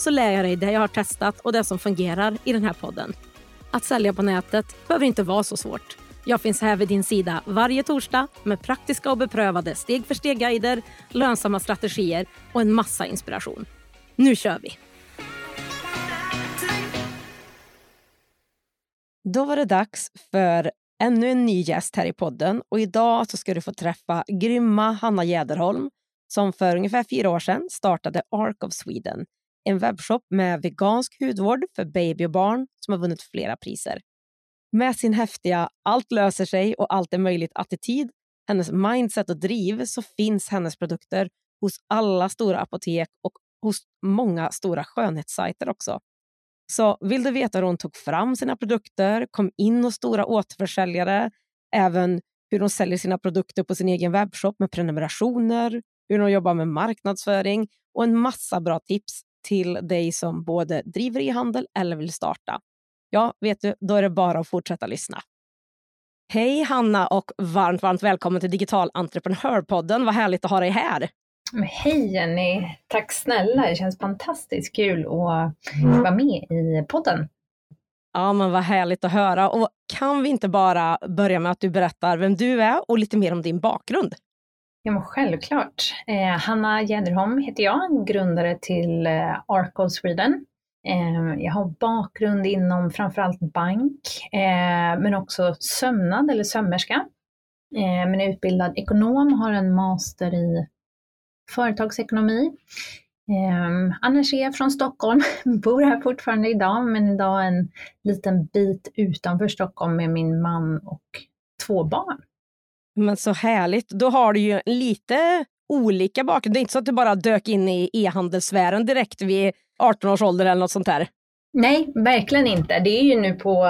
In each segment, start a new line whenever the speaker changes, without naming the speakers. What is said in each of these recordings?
så lär jag dig det jag har testat och det som fungerar i den här podden. Att sälja på nätet behöver inte vara så svårt. Jag finns här vid din sida varje torsdag med praktiska och beprövade steg för steg-guider, lönsamma strategier och en massa inspiration. Nu kör vi! Då var det dags för ännu en ny gäst här i podden och idag så ska du få träffa grymma Hanna Jäderholm som för ungefär fyra år sedan startade Ark of Sweden en webbshop med vegansk hudvård för baby och barn som har vunnit flera priser. Med sin häftiga allt löser sig och allt är möjligt-attityd, hennes mindset och driv så finns hennes produkter hos alla stora apotek och hos många stora skönhetssajter också. Så vill du veta hur hon tog fram sina produkter, kom in hos stora återförsäljare, även hur hon säljer sina produkter på sin egen webbshop med prenumerationer, hur hon jobbar med marknadsföring och en massa bra tips till dig som både driver e-handel eller vill starta. Ja, vet du, då är det bara att fortsätta lyssna. Hej Hanna och varmt, varmt välkommen till Digital entreprenörpodden. Vad härligt att ha dig här.
Hej Jenny! Tack snälla, det känns fantastiskt kul att vara med i podden.
Ja, men vad härligt att höra. Och kan vi inte bara börja med att du berättar vem du är och lite mer om din bakgrund?
Ja, men självklart. Eh, Hanna Jäderholm heter jag, grundare till eh, Arco Sweden. Eh, jag har bakgrund inom framförallt bank, eh, men också sömnad eller sömmerska. Eh, men är utbildad ekonom, har en master i företagsekonomi. Eh, annars är jag från Stockholm, bor här fortfarande idag, men idag en liten bit utanför Stockholm med min man och två barn.
Men så härligt. Då har du ju lite olika bakgrund. Det är inte så att du bara dök in i e-handelssfären direkt vid 18 års ålder eller något sånt där.
Nej, verkligen inte. Det är ju nu på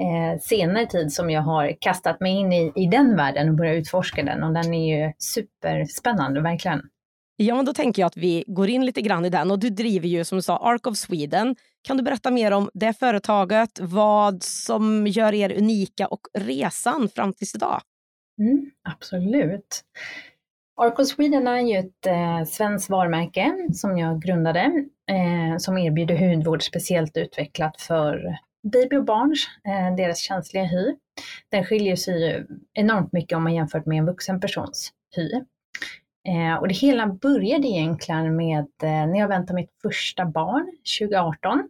eh, senare tid som jag har kastat mig in i, i den världen och börjat utforska den och den är ju superspännande, verkligen.
Ja, men då tänker jag att vi går in lite grann i den och du driver ju som du sa Ark of Sweden. Kan du berätta mer om det företaget, vad som gör er unika och resan fram tills idag?
Mm, absolut. Arco Sweden är ju ett eh, svenskt varumärke som jag grundade eh, som erbjuder hudvård speciellt utvecklat för baby och barns, eh, deras känsliga hy. Den skiljer sig ju enormt mycket om man jämför med en vuxen persons hy. Eh, och det hela började egentligen med eh, när jag väntade mitt första barn 2018.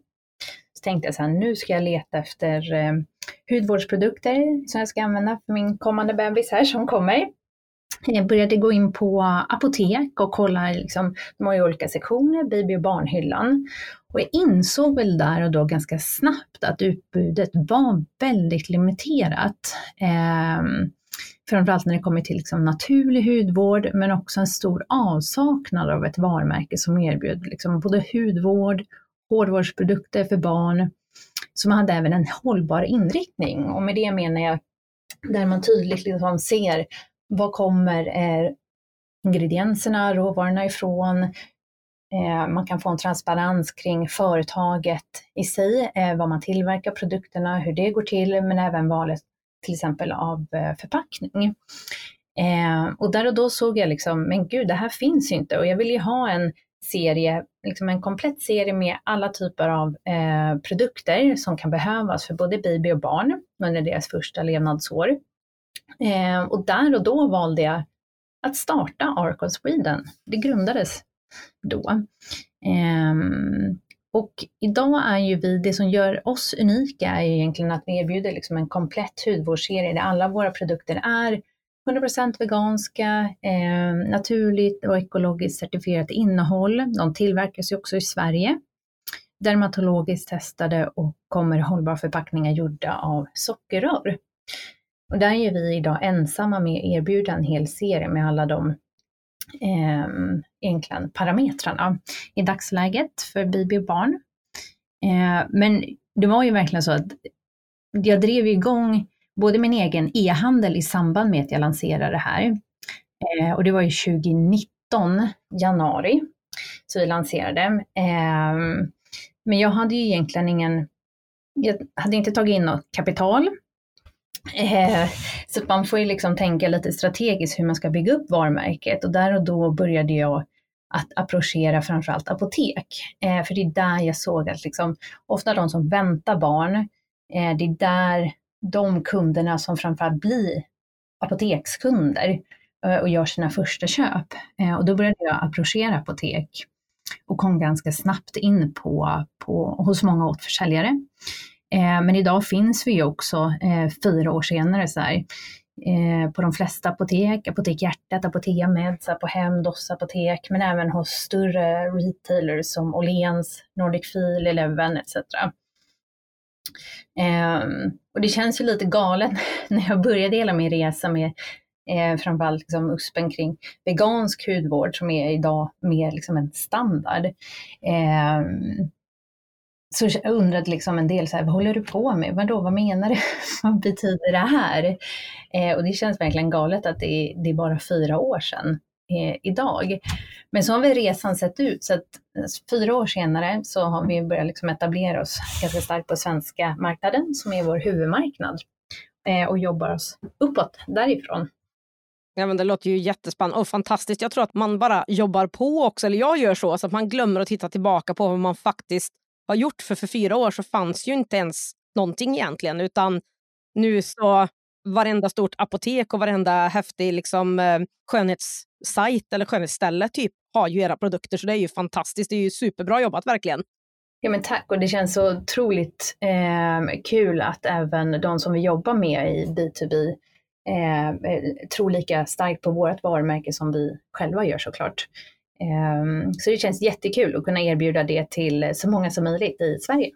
Så tänkte jag så här, nu ska jag leta efter eh, hudvårdsprodukter som jag ska använda för min kommande bebis här som kommer. Jag började gå in på apotek och kolla, liksom, de har ju olika sektioner, baby och barnhyllan. Och jag insåg väl där och då ganska snabbt att utbudet var väldigt limiterat. Eh, framförallt när det kommer till liksom naturlig hudvård, men också en stor avsaknad av ett varumärke som erbjöd liksom både hudvård, hårvårdsprodukter för barn, som hade även en hållbar inriktning. Och med det menar jag där man tydligt liksom ser vad kommer eh, ingredienserna, råvarorna ifrån. Eh, man kan få en transparens kring företaget i sig, eh, vad man tillverkar produkterna, hur det går till, men även valet till exempel av eh, förpackning. Eh, och där och då såg jag liksom, men gud, det här finns ju inte och jag vill ju ha en serie, liksom en komplett serie med alla typer av eh, produkter som kan behövas för både baby och barn under deras första levnadsår. Eh, och där och då valde jag att starta Arcon of Sweden. Det grundades då. Eh, och idag är ju vi, det som gör oss unika är ju egentligen att vi erbjuder liksom en komplett hudvårdsserie där alla våra produkter är 100% veganska, eh, naturligt och ekologiskt certifierat innehåll. De tillverkas ju också i Sverige. Dermatologiskt testade och kommer hållbara förpackningar gjorda av sockerrör. Och där är vi idag ensamma med att erbjuda en hel serie med alla de eh, egentligen parametrarna i dagsläget för baby och barn. Eh, men det var ju verkligen så att jag drev igång både min egen e-handel i samband med att jag lanserade det här. Eh, och det var ju 2019, januari, så vi lanserade. Eh, men jag hade ju egentligen ingen, jag hade inte tagit in något kapital. Eh, så man får ju liksom tänka lite strategiskt hur man ska bygga upp varumärket och där och då började jag att approchera framförallt apotek. Eh, för det är där jag såg att liksom, ofta de som väntar barn, eh, det är där de kunderna som framförallt blir apotekskunder eh, och gör sina första köp. Eh, och då började jag approchera apotek och kom ganska snabbt in på, på, hos många återförsäljare. Eh, men idag finns vi ju också fyra år senare så här, på de flesta apotek, Apotek Hjärtat, Apotea Meds, Apohem, Doss apotek, men även hos större retailers som Åhléns, Nordic Feel, Eleven etc. Ehm, och det känns ju lite galet när jag började hela min resa med eh, framförallt liksom USPen kring vegansk hudvård som är idag mer liksom en standard. Eh, så jag undrade liksom en del, så här, vad håller du på med? Vadå, vad menar du? vad betyder det här? Eh, och det känns verkligen galet att det är, det är bara fyra år sedan eh, idag. Men så har vi resan sett ut, så att alltså, fyra år senare så har vi börjat liksom etablera oss ganska starkt på svenska marknaden som är vår huvudmarknad eh, och jobbar oss uppåt därifrån.
Ja, men det låter ju jättespännande och fantastiskt. Jag tror att man bara jobbar på också, eller jag gör så, så att man glömmer att titta tillbaka på vad man faktiskt har gjort. För för fyra år så fanns ju inte ens någonting egentligen, utan nu så varenda stort apotek och varenda häftig liksom, eh, skönhetssajt eller skönhetsställe typ har ju era produkter. Så det är ju fantastiskt. Det är ju superbra jobbat verkligen.
Ja men tack och det känns så otroligt eh, kul att även de som vi jobbar med i B2B eh, tror lika starkt på vårt varumärke som vi själva gör såklart. Eh, så det känns jättekul att kunna erbjuda det till så många som möjligt i Sverige.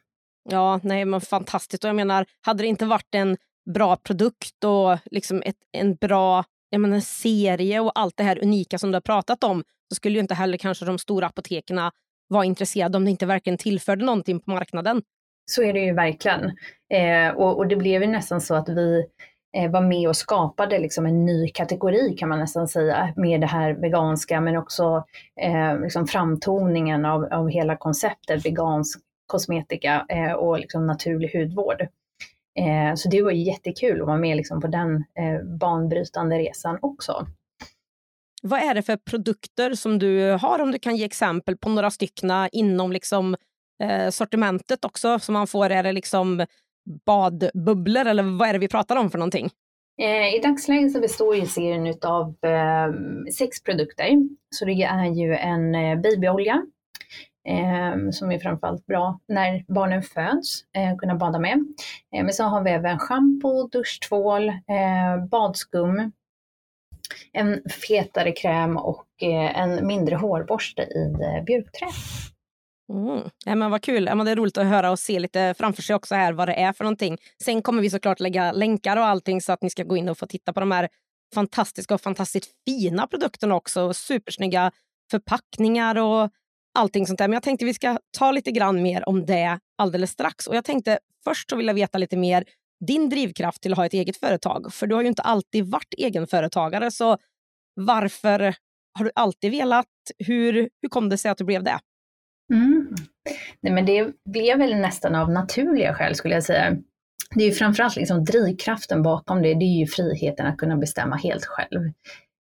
Ja, nej men fantastiskt. Och jag menar, hade det inte varit en bra produkt och liksom ett, en bra jag menar, serie och allt det här unika som du har pratat om så skulle ju inte heller kanske de stora apoteken vara intresserade om det inte verkligen tillförde någonting på marknaden.
Så är det ju verkligen. Eh, och, och, det blev ju nästan så att vi eh, var med och skapade liksom en ny kategori kan man nästan säga med det här veganska men också eh, liksom framtoningen av, av hela konceptet vegansk kosmetika eh, och liksom naturlig hudvård. Eh, så det var jättekul att vara med liksom på den eh, banbrytande resan också.
Vad är det för produkter som du har, om du kan ge exempel på några stycken inom liksom, eh, sortimentet också, som man får? Är det liksom badbubblor eller vad är det vi pratar om för någonting?
I dagsläget så består ju serien av sex produkter. Så det är ju en babyolja eh, som är framförallt bra när barnen föds, eh, kunna bada med. Eh, men så har vi även schampo, duschtvål, eh, badskum, en fetare kräm och eh, en mindre hårborste i eh, björkträ.
Mm. Ja, men vad kul. Ja, men det är roligt att höra och se lite framför sig också här vad det är för någonting. Sen kommer vi såklart lägga länkar och allting så att ni ska gå in och få titta på de här fantastiska och fantastiskt fina produkterna också. Supersnygga förpackningar och allting sånt där. Men jag tänkte vi ska ta lite grann mer om det alldeles strax. Och jag tänkte först så vill jag veta lite mer din drivkraft till att ha ett eget företag. För du har ju inte alltid varit egenföretagare. Så varför har du alltid velat? Hur, hur kom det sig att du blev det?
Mm. Nej, men det blev väl nästan av naturliga skäl skulle jag säga. Det är ju framförallt liksom drivkraften bakom det, det är ju friheten att kunna bestämma helt själv.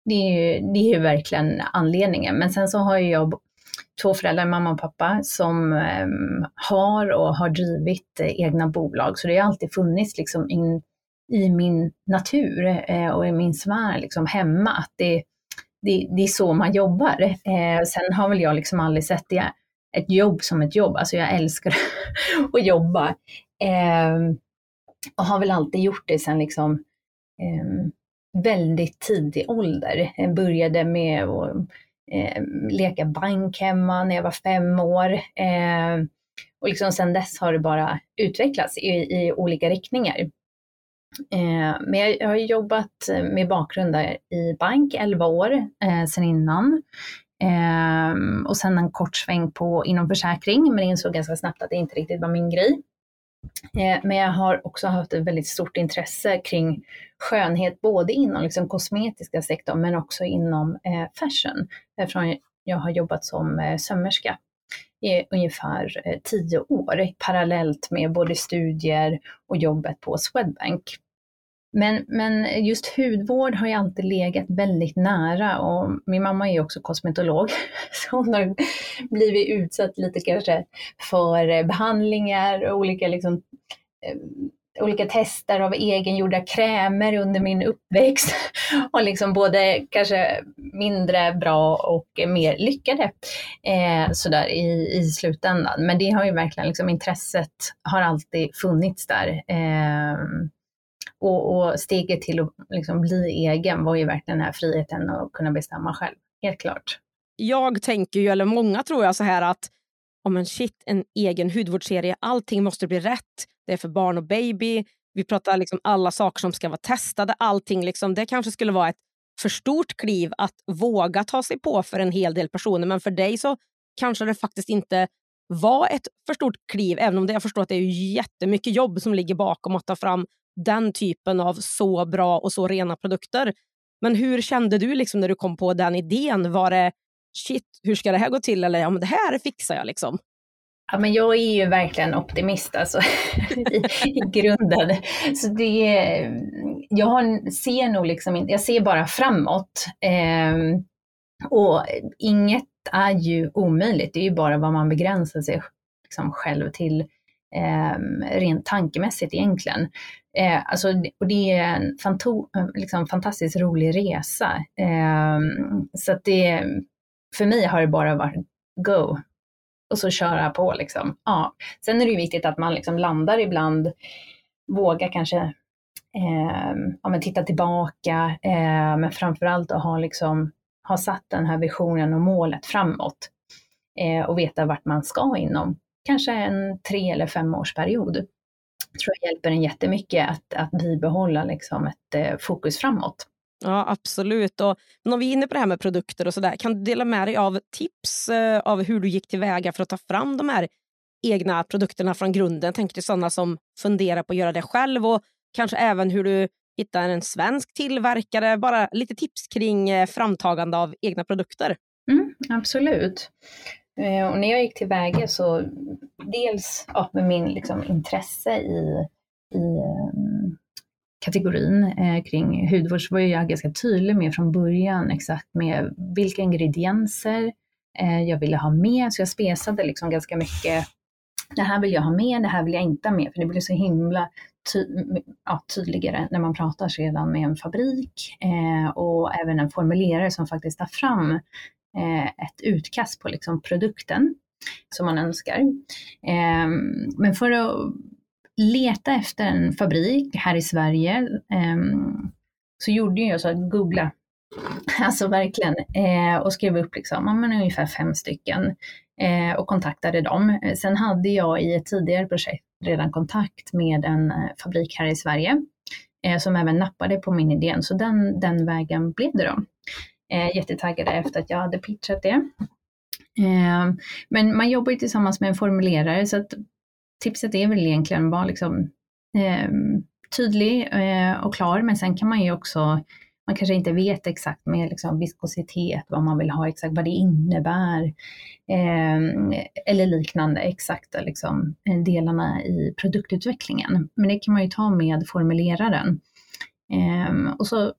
Det är ju, det är ju verkligen anledningen. Men sen så har jag två föräldrar, mamma och pappa, som eh, har och har drivit eh, egna bolag. Så det har alltid funnits liksom in, i min natur eh, och i min sfär liksom hemma att det, det, det är så man jobbar. Eh, sen har väl jag liksom aldrig sett det, ett jobb som ett jobb. Alltså jag älskar att jobba. Ehm, och har väl alltid gjort det sen liksom ehm, väldigt tidig ålder. Jag började med att eh, leka bank hemma när jag var fem år. Eh, och liksom sedan dess har det bara utvecklats i, i olika riktningar. Eh, men jag, har jobbat med bakgrund i bank 11 år eh, sedan innan. Eh, och sen en kort sväng på inom försäkring, men insåg ganska snabbt att det inte riktigt var min grej. Eh, men jag har också haft ett väldigt stort intresse kring skönhet, både inom liksom kosmetiska sektorn men också inom eh, fashion. Eftersom jag har jobbat som eh, sömmerska i ungefär tio år parallellt med både studier och jobbet på Swedbank. Men, men just hudvård har ju alltid legat väldigt nära och min mamma är också kosmetolog så hon har blivit utsatt lite kanske för eh, behandlingar och olika liksom, eh, olika tester av egengjorda krämer under min uppväxt. Och liksom både kanske mindre bra och mer lyckade eh, sådär i, i slutändan. Men det har ju verkligen, liksom, intresset har alltid funnits där. Eh, och, och, steget till att liksom bli egen var ju verkligen den här friheten att kunna bestämma själv, helt klart.
Jag tänker ju, eller många tror jag så här att om en shit, en egen hudvårdsserie, allting måste bli rätt. Det är för barn och baby. Vi pratar liksom alla saker som ska vara testade. Allting liksom, det kanske skulle vara ett för stort kliv att våga ta sig på för en hel del personer. Men för dig så kanske det faktiskt inte var ett för stort kliv, även om det, jag förstår att det är jättemycket jobb som ligger bakom att ta fram den typen av så bra och så rena produkter. Men hur kände du liksom när du kom på den idén? Var det shit, hur ska det här gå till? Eller ja, men det här fixar jag liksom.
Ja, men jag är ju verkligen optimist alltså, i, i grunden. Så det, jag har, ser nog liksom inte, jag ser bara framåt. Eh, och inget är ju omöjligt, det är ju bara vad man begränsar sig liksom själv till eh, rent tankemässigt egentligen. Eh, alltså, och det är en fanto, liksom, fantastiskt rolig resa. Eh, så att det, för mig har det bara varit go och så köra på liksom. Ja. Sen är det ju viktigt att man liksom landar ibland, vågar kanske eh, ja, men titta tillbaka, eh, men framförallt att ha, liksom, ha satt den här visionen och målet framåt eh, och veta vart man ska inom kanske en tre eller fem års period. tror jag hjälper en jättemycket att, att bibehålla liksom ett eh, fokus framåt.
Ja, absolut. Och om vi är inne på det här med produkter och så där, kan du dela med dig av tips eh, av hur du gick tillväga för att ta fram de här egna produkterna från grunden? Tänker till sådana som funderar på att göra det själv och kanske även hur du hittar en svensk tillverkare. Bara lite tips kring eh, framtagande av egna produkter.
Mm, absolut. Eh, och när jag gick tillväga så dels ja, med min liksom, intresse i, i ehm, kategorin eh, kring hudvård så var jag ganska tydlig med från början exakt med vilka ingredienser eh, jag ville ha med. Så jag spesade liksom ganska mycket. Det här vill jag ha med, det här vill jag inte ha med. För det blir så himla ty ja, tydligare när man pratar sedan med en fabrik eh, och även en formulerare som faktiskt tar fram Eh, ett utkast på liksom produkten som man önskar. Ehm, men för att leta efter en fabrik här i Sverige ehm, så gjorde jag så att googla, alltså verkligen, eh, och skrev upp liksom, men ungefär fem stycken eh, och kontaktade dem. Sen hade jag i ett tidigare projekt redan kontakt med en fabrik här i Sverige som även nappade på min idé, så den, den vägen blev det då. Eh, jättetaggade efter att jag hade pitchat det. Eh, men man jobbar ju tillsammans med en formulerare så att tipset är väl egentligen bara liksom, eh, tydlig eh, och klar, men sen kan man ju också, man kanske inte vet exakt med liksom viskositet, vad man vill ha, exakt vad det innebär, eh, eller liknande exakta liksom, eh, delarna i produktutvecklingen. Men det kan man ju ta med formuleraren. Eh, och så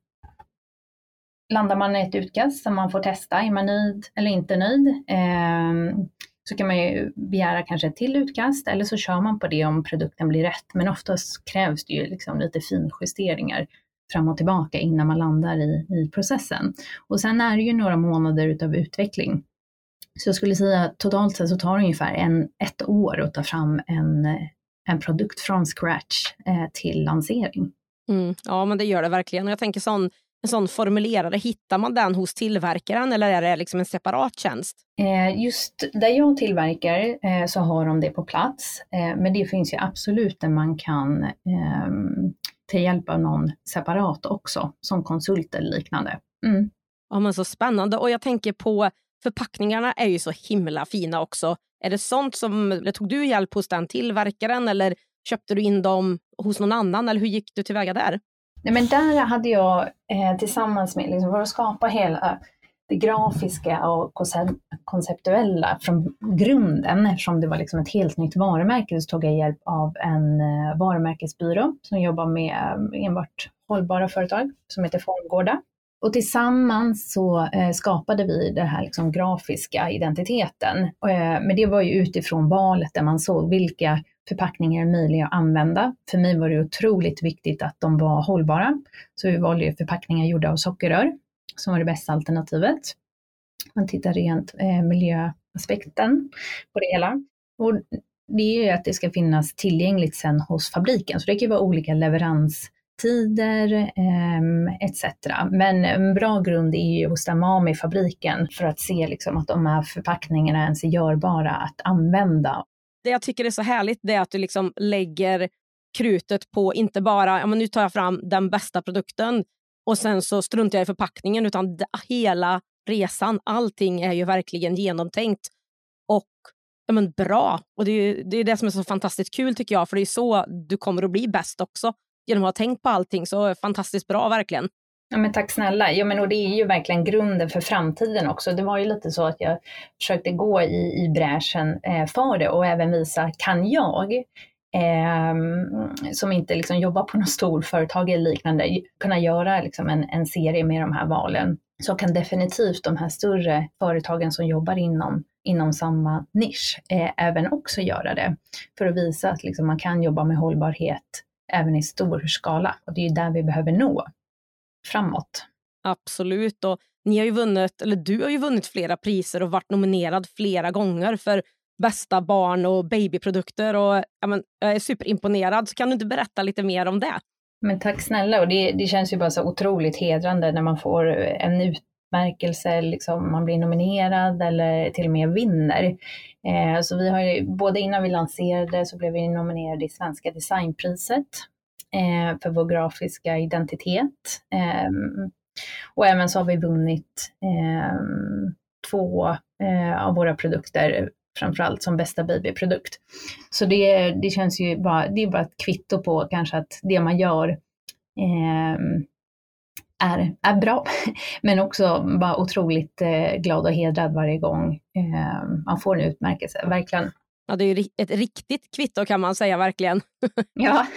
landar man i ett utkast som man får testa, är man nöjd eller inte nöjd? Eh, så kan man ju begära kanske ett till utkast eller så kör man på det om produkten blir rätt. Men oftast krävs det ju liksom lite finjusteringar fram och tillbaka innan man landar i, i processen. Och sen är det ju några månader utav utveckling. Så jag skulle säga totalt sett så tar det ungefär en, ett år att ta fram en, en produkt från scratch eh, till lansering.
Mm, ja, men det gör det verkligen. Och jag tänker sån en sån formulerare, hittar man den hos tillverkaren eller är det liksom en separat tjänst?
Eh, just där jag tillverkar eh, så har de det på plats, eh, men det finns ju absolut där man kan ehm, ta hjälp av någon separat också, som konsult eller liknande. Mm.
Ja, men så spännande. Och jag tänker på, förpackningarna är ju så himla fina också. Är det sånt som, tog du hjälp hos den tillverkaren eller köpte du in dem hos någon annan eller hur gick du tillväga där?
Nej, men där hade jag eh, tillsammans med, liksom, för att skapa hela det grafiska och konceptuella från grunden, eftersom det var liksom ett helt nytt varumärke, så tog jag hjälp av en eh, varumärkesbyrå som jobbar med eh, enbart hållbara företag som heter Formgårda. Och tillsammans så eh, skapade vi den här liksom grafiska identiteten. Eh, men det var ju utifrån valet där man såg vilka förpackningar är möjliga att använda. För mig var det otroligt viktigt att de var hållbara. Så vi valde förpackningar gjorda av sockerrör som var det bästa alternativet. Man tittar rent eh, miljöaspekten på det hela. Och det är ju att det ska finnas tillgängligt sen hos fabriken. Så det kan ju vara olika leveranstider eh, etc. Men en bra grund är ju att stämma av med fabriken för att se liksom, att de här förpackningarna ens är görbara att använda.
Det jag tycker är så härligt det är att du liksom lägger krutet på inte bara, ja, men nu tar jag fram den bästa produkten, och sen så struntar jag i förpackningen utan hela resan, allting är ju verkligen genomtänkt och ja, men bra. Och det är, det är det som är så fantastiskt kul tycker jag, för det är så du kommer att bli bäst också. Genom att ha tänkt på allting, så fantastiskt bra verkligen.
Ja, men tack snälla. Ja, men och det är ju verkligen grunden för framtiden också. Det var ju lite så att jag försökte gå i, i bräschen eh, för det och även visa, kan jag eh, som inte liksom jobbar på något storföretag eller liknande, kunna göra liksom en, en serie med de här valen, så kan definitivt de här större företagen som jobbar inom, inom samma nisch eh, även också göra det. För att visa att liksom man kan jobba med hållbarhet även i stor skala. Och det är där vi behöver nå framåt.
Absolut. Och ni har ju vunnit, eller du har ju vunnit flera priser och varit nominerad flera gånger för bästa barn och babyprodukter. Och, ja, men, jag är superimponerad. Så kan du inte berätta lite mer om det?
Men tack snälla. Och det, det känns ju bara så otroligt hedrande när man får en utmärkelse, liksom man blir nominerad eller till och med vinner. Eh, så vi har ju, både innan vi lanserade så blev vi nominerade i Svenska designpriset eh, för vår grafiska identitet. Eh, och även så har vi vunnit eh, två av våra produkter framförallt som bästa babyprodukt. Så det, det känns ju bara, det är bara ett kvitto på kanske att det man gör eh, är, är bra, men också bara otroligt eh, glad och hedrad varje gång eh, man får en utmärkelse, verkligen.
Ja, det är ju ett riktigt kvitto kan man säga, verkligen.
ja.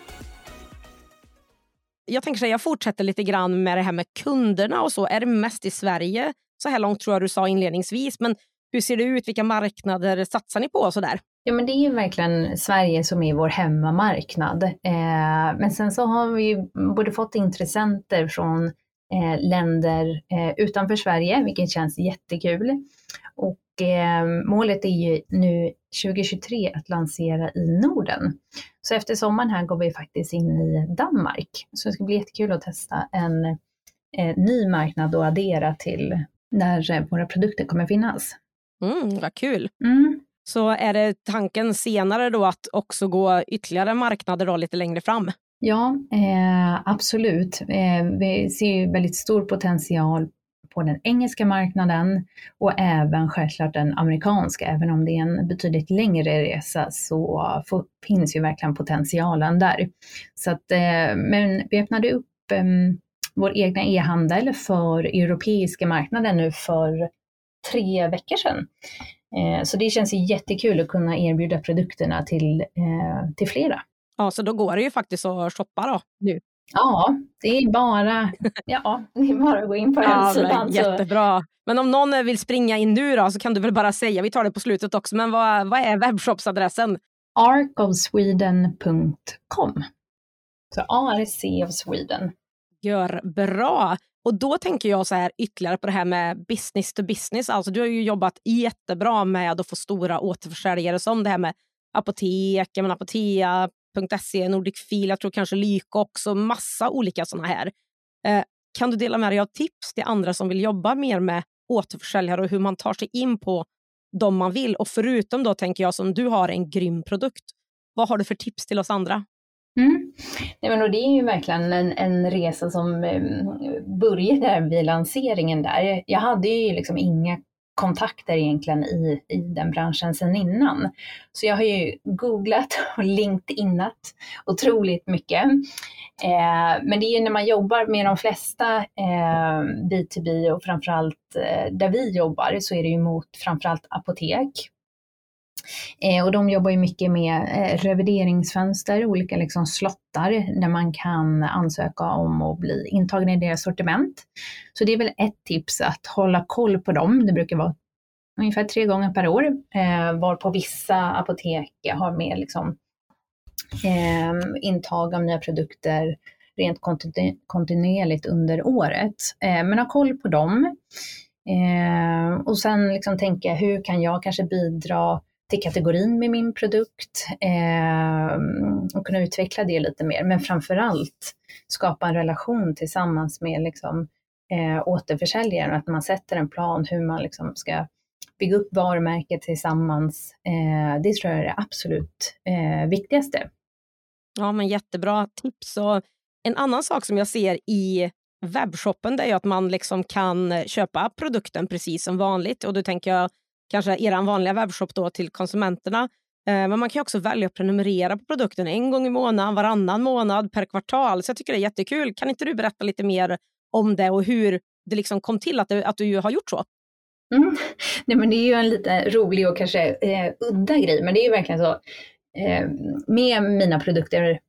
Jag tänker säga, jag fortsätter lite grann med det här med kunderna och så. Är det mest i Sverige så här långt tror jag du sa inledningsvis, men hur ser det ut? Vilka marknader satsar ni på? Och så där?
Ja, men det är ju verkligen Sverige som är vår hemmamarknad. Eh, men sen så har vi både fått intressenter från eh, länder eh, utanför Sverige, vilket känns jättekul. Och målet är ju nu 2023 att lansera i Norden. Så efter sommaren här går vi faktiskt in i Danmark. Så det ska bli jättekul att testa en eh, ny marknad och addera till där eh, våra produkter kommer finnas.
Mm, vad kul! Mm. Så är det tanken senare då att också gå ytterligare marknader då lite längre fram?
Ja, eh, absolut. Eh, vi ser ju väldigt stor potential på den engelska marknaden och även självklart den amerikanska. Även om det är en betydligt längre resa så finns ju verkligen potentialen där. Så att, eh, men vi öppnade upp eh, vår egna e-handel för europeiska marknaden nu för tre veckor sedan. Eh, så det känns jättekul att kunna erbjuda produkterna till, till flera.
Ja, så då går det ju faktiskt att shoppa då nu.
Ja, det är bara, ja, det är bara att gå in på hemsidan.
Men, jättebra. Men om någon vill springa in nu då så kan du väl bara säga, vi tar det på slutet också, men vad, vad är webbshopsadressen?
arcofsweden.com. Så ARC of Sweden.
Gör bra. Och då tänker jag så här ytterligare på det här med business to business. Alltså du har ju jobbat jättebra med att få stora återförsäljare som det här med apotek, Nordic.se, Nordic Fil, jag tror kanske Lyko också, massa olika sådana här. Eh, kan du dela med dig av tips till andra som vill jobba mer med återförsäljare och hur man tar sig in på de man vill? Och förutom då tänker jag som du har en grym produkt, vad har du för tips till oss andra?
Mm. Nej, men och det är ju verkligen en, en resa som um, började vid lanseringen där. Jag hade ju liksom inga kontakter egentligen i, i den branschen sedan innan. Så jag har ju googlat och LinkedInat otroligt mycket. Eh, men det är ju när man jobbar med de flesta eh, B2B och framförallt eh, där vi jobbar så är det ju mot framförallt apotek. Eh, och de jobbar ju mycket med eh, revideringsfönster, olika liksom slottar där man kan ansöka om att bli intagen i deras sortiment. Så det är väl ett tips att hålla koll på dem. Det brukar vara ungefär tre gånger per år, eh, var på vissa apotek har mer liksom, eh, intag av nya produkter rent kontinuerligt under året. Eh, men ha koll på dem. Eh, och sen liksom tänka, hur kan jag kanske bidra till kategorin med min produkt eh, och kunna utveckla det lite mer. Men framförallt skapa en relation tillsammans med liksom, eh, återförsäljaren, att man sätter en plan hur man liksom ska bygga upp varumärket tillsammans. Eh, det tror jag är det absolut eh, viktigaste.
Ja, men jättebra tips. Och en annan sak som jag ser i webbshoppen det är att man liksom kan köpa produkten precis som vanligt. Och då tänker jag kanske er vanliga webbshop då till konsumenterna. Eh, men man kan också välja att prenumerera på produkten en gång i månaden, varannan månad, per kvartal. Så jag tycker det är jättekul. Kan inte du berätta lite mer om det och hur det liksom kom till att, det, att du har gjort så?
Mm. Nej, men det är ju en lite rolig och kanske eh, udda grej, men det är ju verkligen så. Eh, med mina produkter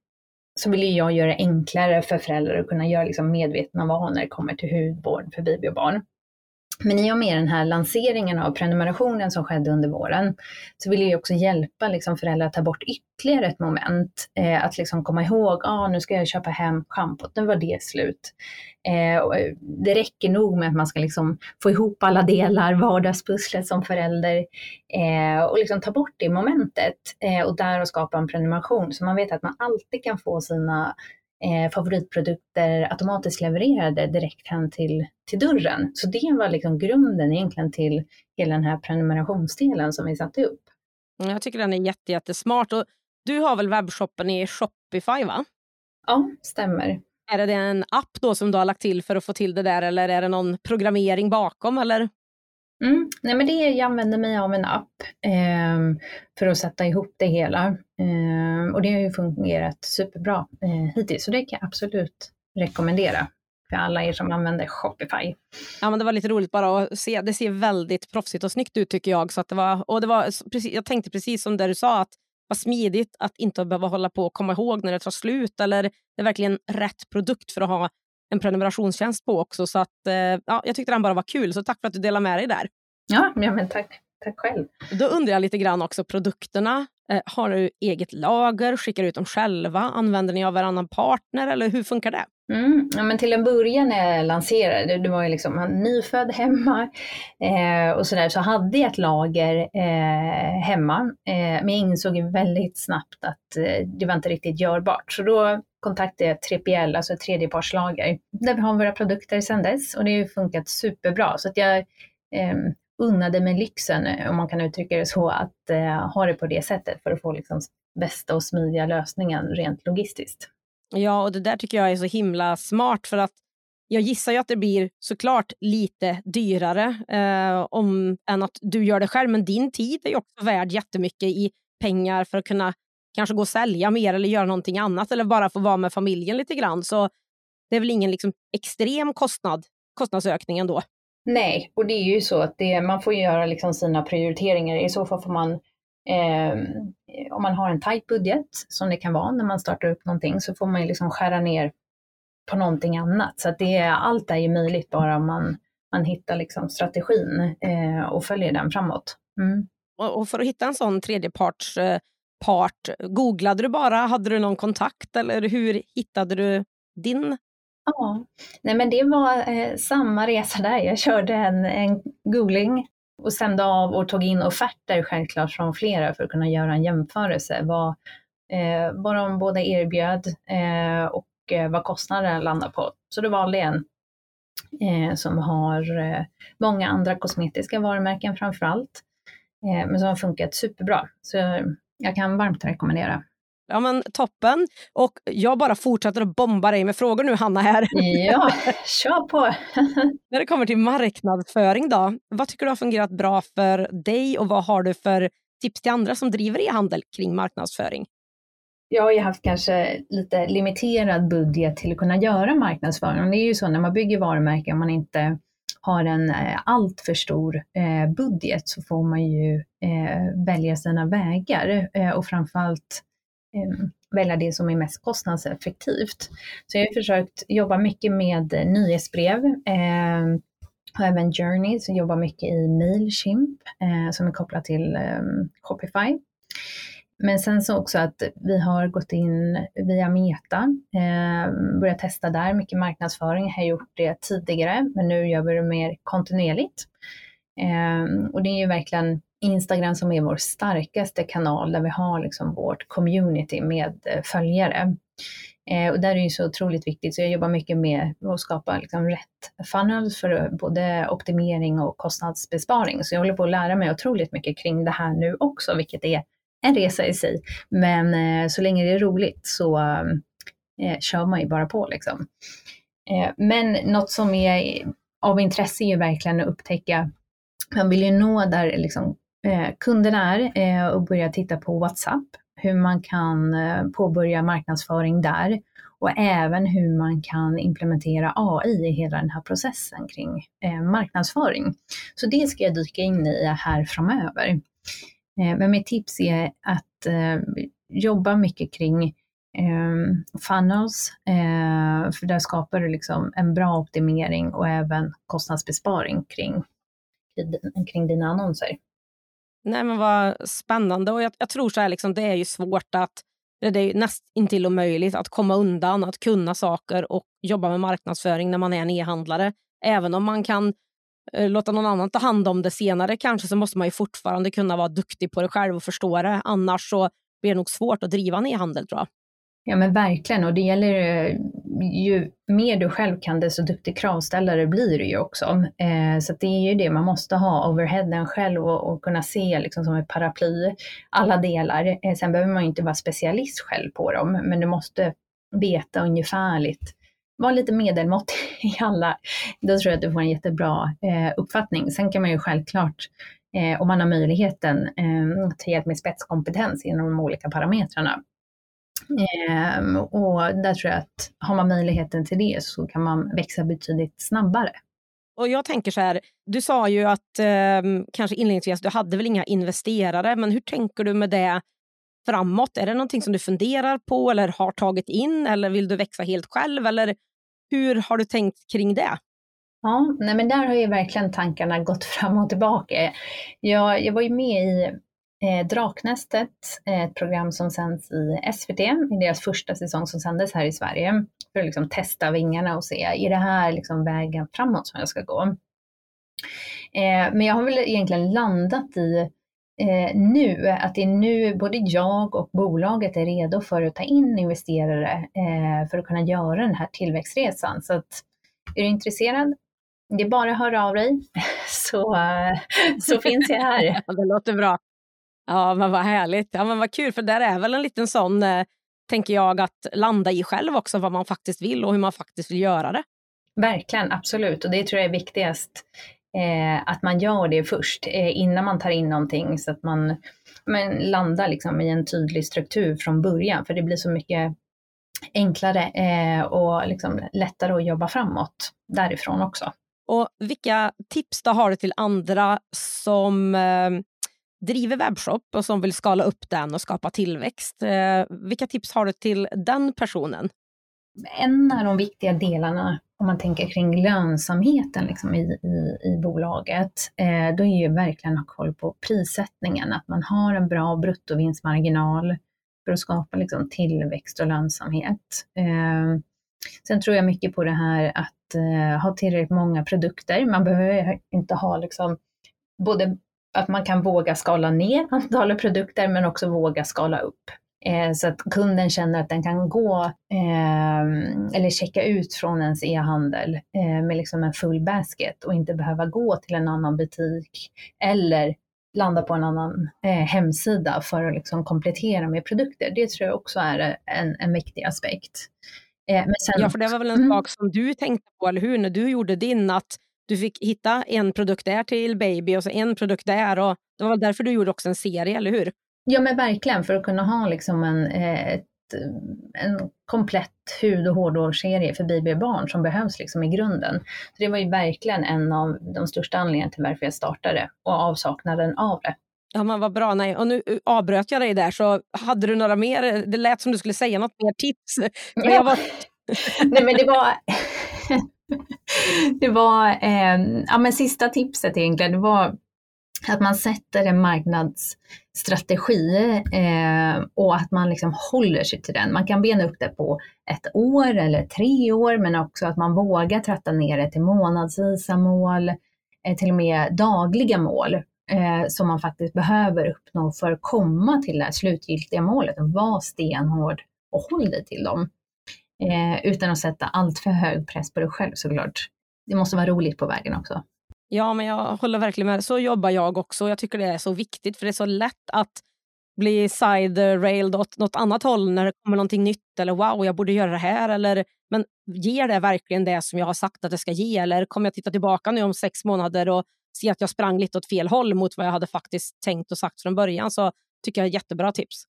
så vill jag göra det enklare för föräldrar att kunna göra liksom medvetna val när det kommer till hudvård för baby och barn. Men i och med den här lanseringen av prenumerationen som skedde under våren så vill jag också hjälpa liksom föräldrar att ta bort ytterligare ett moment. Eh, att liksom komma ihåg, ah, nu ska jag köpa hem schampot, nu var det slut. Eh, eh, det räcker nog med att man ska liksom få ihop alla delar, vardagspusslet som förälder eh, och liksom ta bort det momentet eh, och där och skapa en prenumeration så man vet att man alltid kan få sina eh, favoritprodukter automatiskt levererade direkt hem till, till dörren. Så det var liksom grunden egentligen till hela den här prenumerationsdelen som vi satte upp.
Jag tycker den är jätte, jättesmart. Och du har väl webbshoppen i Shopify? va?
Ja, stämmer.
Är det en app då som du har lagt till för att få till det där eller är det någon programmering bakom? Eller?
Mm. Nej, men det är, jag använder mig av en app eh, för att sätta ihop det hela. Eh, och det har ju fungerat superbra eh, hittills, så det kan jag absolut rekommendera för alla er som använder Shopify.
Ja, men det var lite roligt bara att se. Det ser väldigt proffsigt och snyggt ut tycker jag. Så att det var, och det var, precis, jag tänkte precis som det du sa, att vad smidigt att inte behöva hålla på och komma ihåg när det tar slut. Eller det är verkligen rätt produkt för att ha en prenumerationstjänst på också. Så att, eh, ja, jag tyckte den bara var kul, så tack för att du delade med dig där.
Ja, ja men tack. Tack själv.
Då undrar jag lite grann också produkterna. Eh, har du eget lager? Skickar du ut dem själva? Använder ni av varannan partner eller hur funkar det?
Mm, ja, men till en början när jag lanserade, det var ju liksom nyfödd hemma eh, och sådär, så hade jag ett lager eh, hemma. Eh, men jag insåg väldigt snabbt att eh, det var inte riktigt görbart. Så då kontaktade jag 3PL, alltså ett tredjepartslager, där vi har våra produkter sedan dess och det har ju funkat superbra. Så att jag eh, unnade mig lyxen, eh, om man kan uttrycka det så, att eh, ha det på det sättet för att få liksom bästa och smidiga lösningen rent logistiskt.
Ja, och det där tycker jag är så himla smart för att jag gissar ju att det blir såklart lite dyrare eh, om, än att du gör det själv, men din tid är ju också värd jättemycket i pengar för att kunna kanske gå och sälja mer eller göra någonting annat eller bara få vara med familjen lite grann. Så det är väl ingen liksom extrem kostnad, kostnadsökning ändå.
Nej, och det är ju så att det, man får göra liksom sina prioriteringar. I så fall får man, eh, om man har en tajt budget, som det kan vara när man startar upp någonting, så får man ju liksom skära ner på någonting annat. Så att det, allt är ju möjligt bara om man, man hittar liksom strategin eh, och följer den framåt. Mm.
Och, och, för att hitta en sån tredjeparts eh, part, googlade du bara? Hade du någon kontakt eller hur hittade du din
Ja, nej men det var eh, samma resa där. Jag körde en, en googling och stämde av och tog in offerter självklart från flera för att kunna göra en jämförelse. Vad, eh, vad de båda erbjöd eh, och eh, vad kostnaden landade på. Så då valde jag en eh, som har eh, många andra kosmetiska varumärken framför allt, eh, men som har funkat superbra. Så jag kan varmt rekommendera.
Ja men toppen. Och jag bara fortsätter att bomba dig med frågor nu Hanna här.
Ja, kör på!
När det kommer till marknadsföring då, vad tycker du har fungerat bra för dig och vad har du för tips till andra som driver e-handel kring marknadsföring?
Jag har ju haft kanske lite limiterad budget till att kunna göra marknadsföring. Det är ju så när man bygger varumärken, om man inte har en eh, alltför stor eh, budget så får man ju eh, välja sina vägar och framförallt Ehm, välja det som är mest kostnadseffektivt. Så jag har försökt jobba mycket med eh, nyhetsbrev ehm, och även Journey som jobbar mycket i Mailchimp eh, som är kopplat till ehm, Copify. Men sen så också att vi har gått in via Meta, eh, börjat testa där, mycket marknadsföring, jag har gjort det tidigare, men nu gör vi det mer kontinuerligt. Eh, och det är ju verkligen Instagram som är vår starkaste kanal där vi har liksom vårt community med eh, följare. Eh, och där är det ju så otroligt viktigt, så jag jobbar mycket med att skapa liksom rätt funnels för både optimering och kostnadsbesparing. Så jag håller på att lära mig otroligt mycket kring det här nu också, vilket är en resa i sig. Men eh, så länge det är roligt så eh, eh kör man ju bara på liksom. Eh, men något som är av intresse är ju verkligen att upptäcka, man vill ju nå där liksom, eh, kunderna är eh, och börja titta på WhatsApp, hur man kan eh, påbörja marknadsföring där och även hur man kan implementera AI i hela den här processen kring eh, marknadsföring. Så det ska jag dyka in i här framöver. Eh, men mitt tips är att eh, jobba mycket kring ehm, funnels, för där skapar du liksom en bra optimering och även kostnadsbesparing kring, kring dina annonser.
Nej men vad spännande och jag, jag tror så här liksom, det är ju svårt att det är näst intill omöjligt att komma undan, att kunna saker och jobba med marknadsföring när man är en e-handlare. Även om man kan Eh, låta någon annan ta hand om det senare kanske så måste man ju fortfarande kunna vara duktig på det själv och förstå det. Annars så blir det nog svårt att driva en e-handel tror jag.
Ja men verkligen och det gäller eh, ju mer du själv kan desto duktig kravställare blir du ju också. Eh, så det är ju det man måste ha, overheaden själv och, och kunna se liksom som ett paraply alla delar. Eh, sen behöver man ju inte vara specialist själv på dem men du måste veta ungefärligt var lite medelmått i alla. Då tror jag att du får en jättebra eh, uppfattning. Sen kan man ju självklart, eh, om man har möjligheten, eh, ta hjälp med spetskompetens inom de olika parametrarna. Eh, och där tror jag att har man möjligheten till det så kan man växa betydligt snabbare.
Och jag tänker så här, du sa ju att eh, kanske inledningsvis, du hade väl inga investerare, men hur tänker du med det framåt? Är det någonting som du funderar på eller har tagit in eller vill du växa helt själv? Eller hur har du tänkt kring det?
Ja, nej men där har ju verkligen tankarna gått fram och tillbaka. Jag, jag var ju med i eh, Draknästet, eh, ett program som sänds i SVT, i deras första säsong som sändes här i Sverige, för att liksom testa vingarna och se, är det här liksom vägen framåt som jag ska gå? Eh, men jag har väl egentligen landat i eh, nu, att det är nu både jag och bolaget är redo för att ta in investerare eh, för att kunna göra den här tillväxtresan. Så att, är du intresserad? Det är bara att höra av dig, så, eh, så finns jag här.
det låter bra. Ja, men vad härligt. Ja, men vad kul, för där är väl en liten sån, eh, tänker jag, att landa i själv också, vad man faktiskt vill och hur man faktiskt vill göra det.
Verkligen, absolut. Och det tror jag är viktigast eh, att man gör det först eh, innan man tar in någonting så att man men, landar liksom i en tydlig struktur från början. För det blir så mycket enklare eh, och liksom lättare att jobba framåt därifrån också.
Och Vilka tips då har du till andra som eh, driver webbshop och som vill skala upp den och skapa tillväxt? Eh, vilka tips har du till den personen?
En av de viktiga delarna om man tänker kring lönsamheten liksom i, i, i bolaget, eh, då är ju verkligen att ha koll på prissättningen, att man har en bra bruttovinstmarginal för att skapa liksom, tillväxt och lönsamhet. Eh, Sen tror jag mycket på det här att eh, ha tillräckligt många produkter. Man behöver inte ha liksom både att man kan våga skala ner antalet produkter men också våga skala upp. Eh, så att kunden känner att den kan gå eh, eller checka ut från ens e-handel eh, med liksom en full basket och inte behöva gå till en annan butik eller landa på en annan eh, hemsida för att liksom komplettera med produkter. Det tror jag också är en, en viktig aspekt.
Eh, sen, ja, för det var väl en mm. sak som du tänkte på, eller hur, när du gjorde din, att du fick hitta en produkt där till baby och så en produkt där. Och det var därför du gjorde också en serie, eller hur?
Ja, men verkligen, för att kunna ha liksom en, eh, ett, en komplett hud och hårvårdsserie för baby och barn som behövs liksom i grunden. Så det var ju verkligen en av de största anledningarna till varför jag startade och avsaknaden av det.
Ja, men vad bra. Nej. Och nu uh, avbröt jag dig där, så hade du några mer? Det lät som du skulle säga något mer tips.
Men ja. var... Nej, men det var... det var eh, ja, men sista tipset egentligen, det var att man sätter en marknadsstrategi eh, och att man liksom håller sig till den. Man kan bena upp det på ett år eller tre år, men också att man vågar tratta ner det till månadsvisa mål, eh, till och med dagliga mål eh, som man faktiskt behöver uppnå för att komma till det här slutgiltiga målet. Var stenhård och håll dig till dem. Eh, utan att sätta allt för hög press på dig själv såklart. Det måste vara roligt på vägen också.
Ja, men jag håller verkligen med. Så jobbar jag också. Jag tycker det är så viktigt, för det är så lätt att bli side-railed åt något annat håll när det kommer någonting nytt eller wow, jag borde göra det här. Eller, men ger det verkligen det som jag har sagt att det ska ge? Eller kommer jag titta tillbaka nu om sex månader och se att jag sprang lite åt fel håll mot vad jag hade faktiskt tänkt och sagt från början? Så tycker jag är jättebra tips.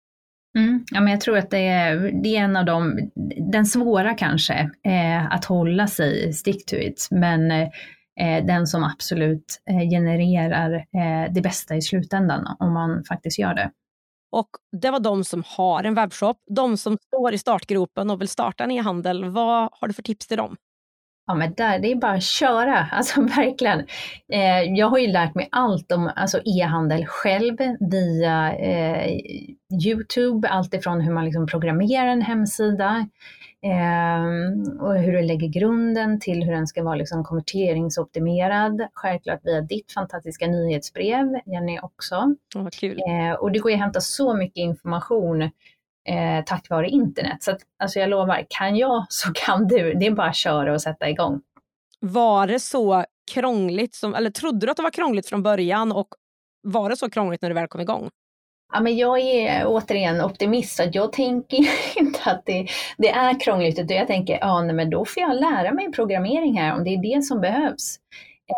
Mm, ja, men jag tror att det är, det är en av de, den svåra kanske, eh, att hålla sig stick to it. Men eh, den som absolut eh, genererar eh, det bästa i slutändan om man faktiskt gör det.
Och Det var de som har en webbshop. De som står i startgropen och vill starta en e-handel. Vad har du för tips till dem?
Ja, men där, det är bara att köra, alltså verkligen. Eh, jag har ju lärt mig allt om alltså, e-handel själv via eh, Youtube, alltifrån hur man liksom programmerar en hemsida, Eh, och hur du lägger grunden till hur den ska vara liksom konverteringsoptimerad. Självklart via ditt fantastiska nyhetsbrev, Jenny också.
Oh, kul.
Eh, och det går att hämta så mycket information eh, tack vare internet. Så att, alltså jag lovar, kan jag så kan du. Det är bara att köra och sätta igång.
Var det så krångligt, som, eller trodde du att det var krångligt från början och var det så krångligt när du väl kom igång?
Ja, men jag är återigen optimist, så jag tänker inte att det, det är krångligt, utan jag tänker ja, men då får jag lära mig programmering här om det är det som behövs.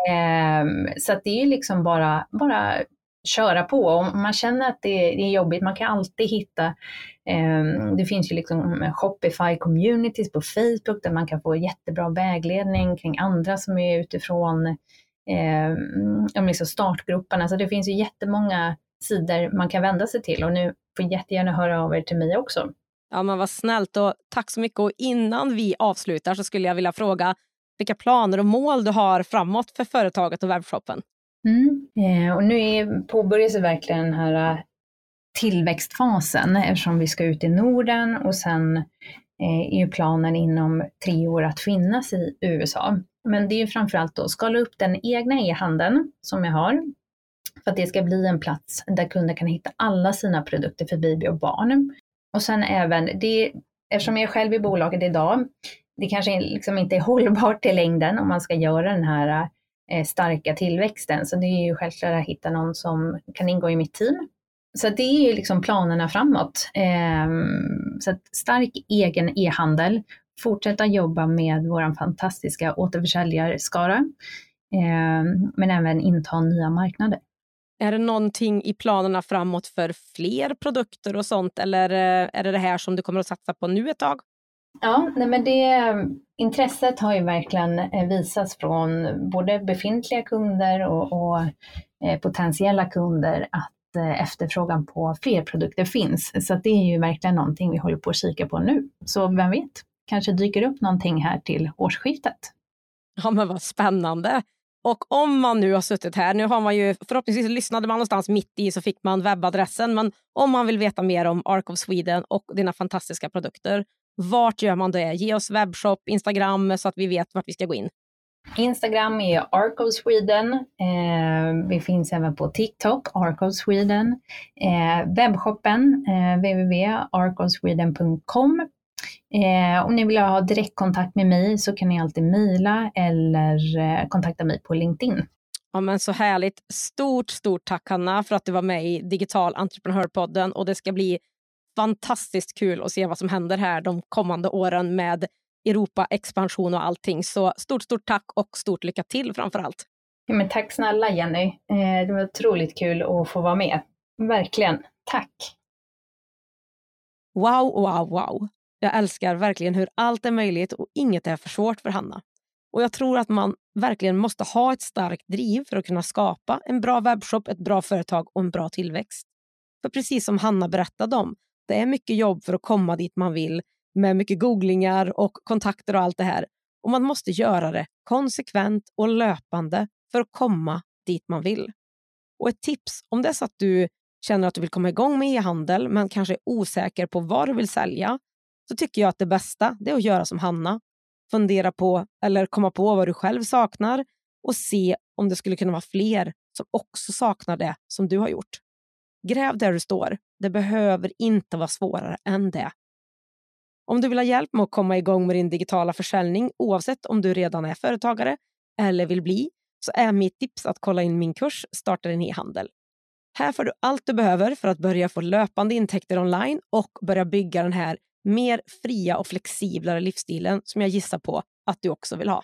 Eh, så det är liksom bara, bara köra på. Om man känner att det, är jobbigt, man kan alltid hitta, eh, det finns ju liksom Shopify communities på Facebook där man kan få jättebra vägledning kring andra som är utifrån eh, liksom startgroparna. Så det finns ju jättemånga sidor man kan vända sig till och nu får jättegärna höra av er till mig också.
Ja, men vad snällt och tack så mycket. Och innan vi avslutar så skulle jag vilja fråga vilka planer och mål du har framåt för företaget och webbshoppen.
Mm. Eh, och nu är, påbörjas verkligen den här eh, tillväxtfasen eftersom vi ska ut i Norden och sen eh, är ju planen inom tre år att finnas i USA. Men det är framförallt att skala upp den egna e-handeln som jag har för att det ska bli en plats där kunder kan hitta alla sina produkter för baby och barn. Och sen även, det, eftersom jag är själv i bolaget idag, det kanske liksom inte är hållbart i längden om man ska göra den här eh, Eh, starka tillväxten. Så det är ju självklart att hitta någon som kan ingå i mitt team. Så det är ju liksom planerna framåt. Ehm, så att stark egen e-handel, fortsätta jobba med vår fantastiska återförsäljarskara, ehm, men även inta nya marknader.
Är det någonting i planerna framåt för fler produkter och sånt eller eh, är det det här som du kommer att satsa på nu ett tag?
Ja, nej men det, intresset har ju verkligen eh, visats från både befintliga kunder och, och eh, potentiella kunder att eh, efterfrågan på fler produkter finns. Så det är ju verkligen någonting vi håller på att kika på nu. Så vem vet, kanske dyker upp någonting här till årsskiftet.
Ja men vad spännande. Och om man nu har suttit här, nu har man ju förhoppningsvis lyssnade man någonstans mitt i så fick man webbadressen, men om man vill veta mer om Ark of Sweden och dina fantastiska produkter vart gör man det? Ge oss webbshop, Instagram så att vi vet vart vi ska gå in.
Instagram är Arc of Sweden. Eh, vi finns även på TikTok, Arc of Sweden. Eh, webbshoppen, eh, www.arcofsweden.com. Eh, om ni vill ha direktkontakt med mig så kan ni alltid mejla eller eh, kontakta mig på LinkedIn.
Ja, men så härligt. Stort, stort tack Hanna för att du var med i Digital Entreprenörpodden och det ska bli fantastiskt kul att se vad som händer här de kommande åren med Europa-expansion och allting. Så stort, stort tack och stort lycka till framför allt.
Ja, men tack snälla Jenny. Eh, det var otroligt kul att få vara med. Verkligen. Tack.
Wow, wow, wow. Jag älskar verkligen hur allt är möjligt och inget är för svårt för Hanna. Och Jag tror att man verkligen måste ha ett starkt driv för att kunna skapa en bra webbshop, ett bra företag och en bra tillväxt. För precis som Hanna berättade om, det är mycket jobb för att komma dit man vill med mycket googlingar och kontakter och allt det här. Och man måste göra det konsekvent och löpande för att komma dit man vill. Och ett tips, om det är så att du känner att du vill komma igång med e-handel men kanske är osäker på vad du vill sälja, så tycker jag att det bästa är att göra som Hanna. Fundera på eller komma på vad du själv saknar och se om det skulle kunna vara fler som också saknar det som du har gjort. Gräv där du står. Det behöver inte vara svårare än det. Om du vill ha hjälp med att komma igång med din digitala försäljning oavsett om du redan är företagare eller vill bli så är mitt tips att kolla in min kurs Starta din e-handel. Här får du allt du behöver för att börja få löpande intäkter online och börja bygga den här mer fria och flexiblare livsstilen som jag gissar på att du också vill ha.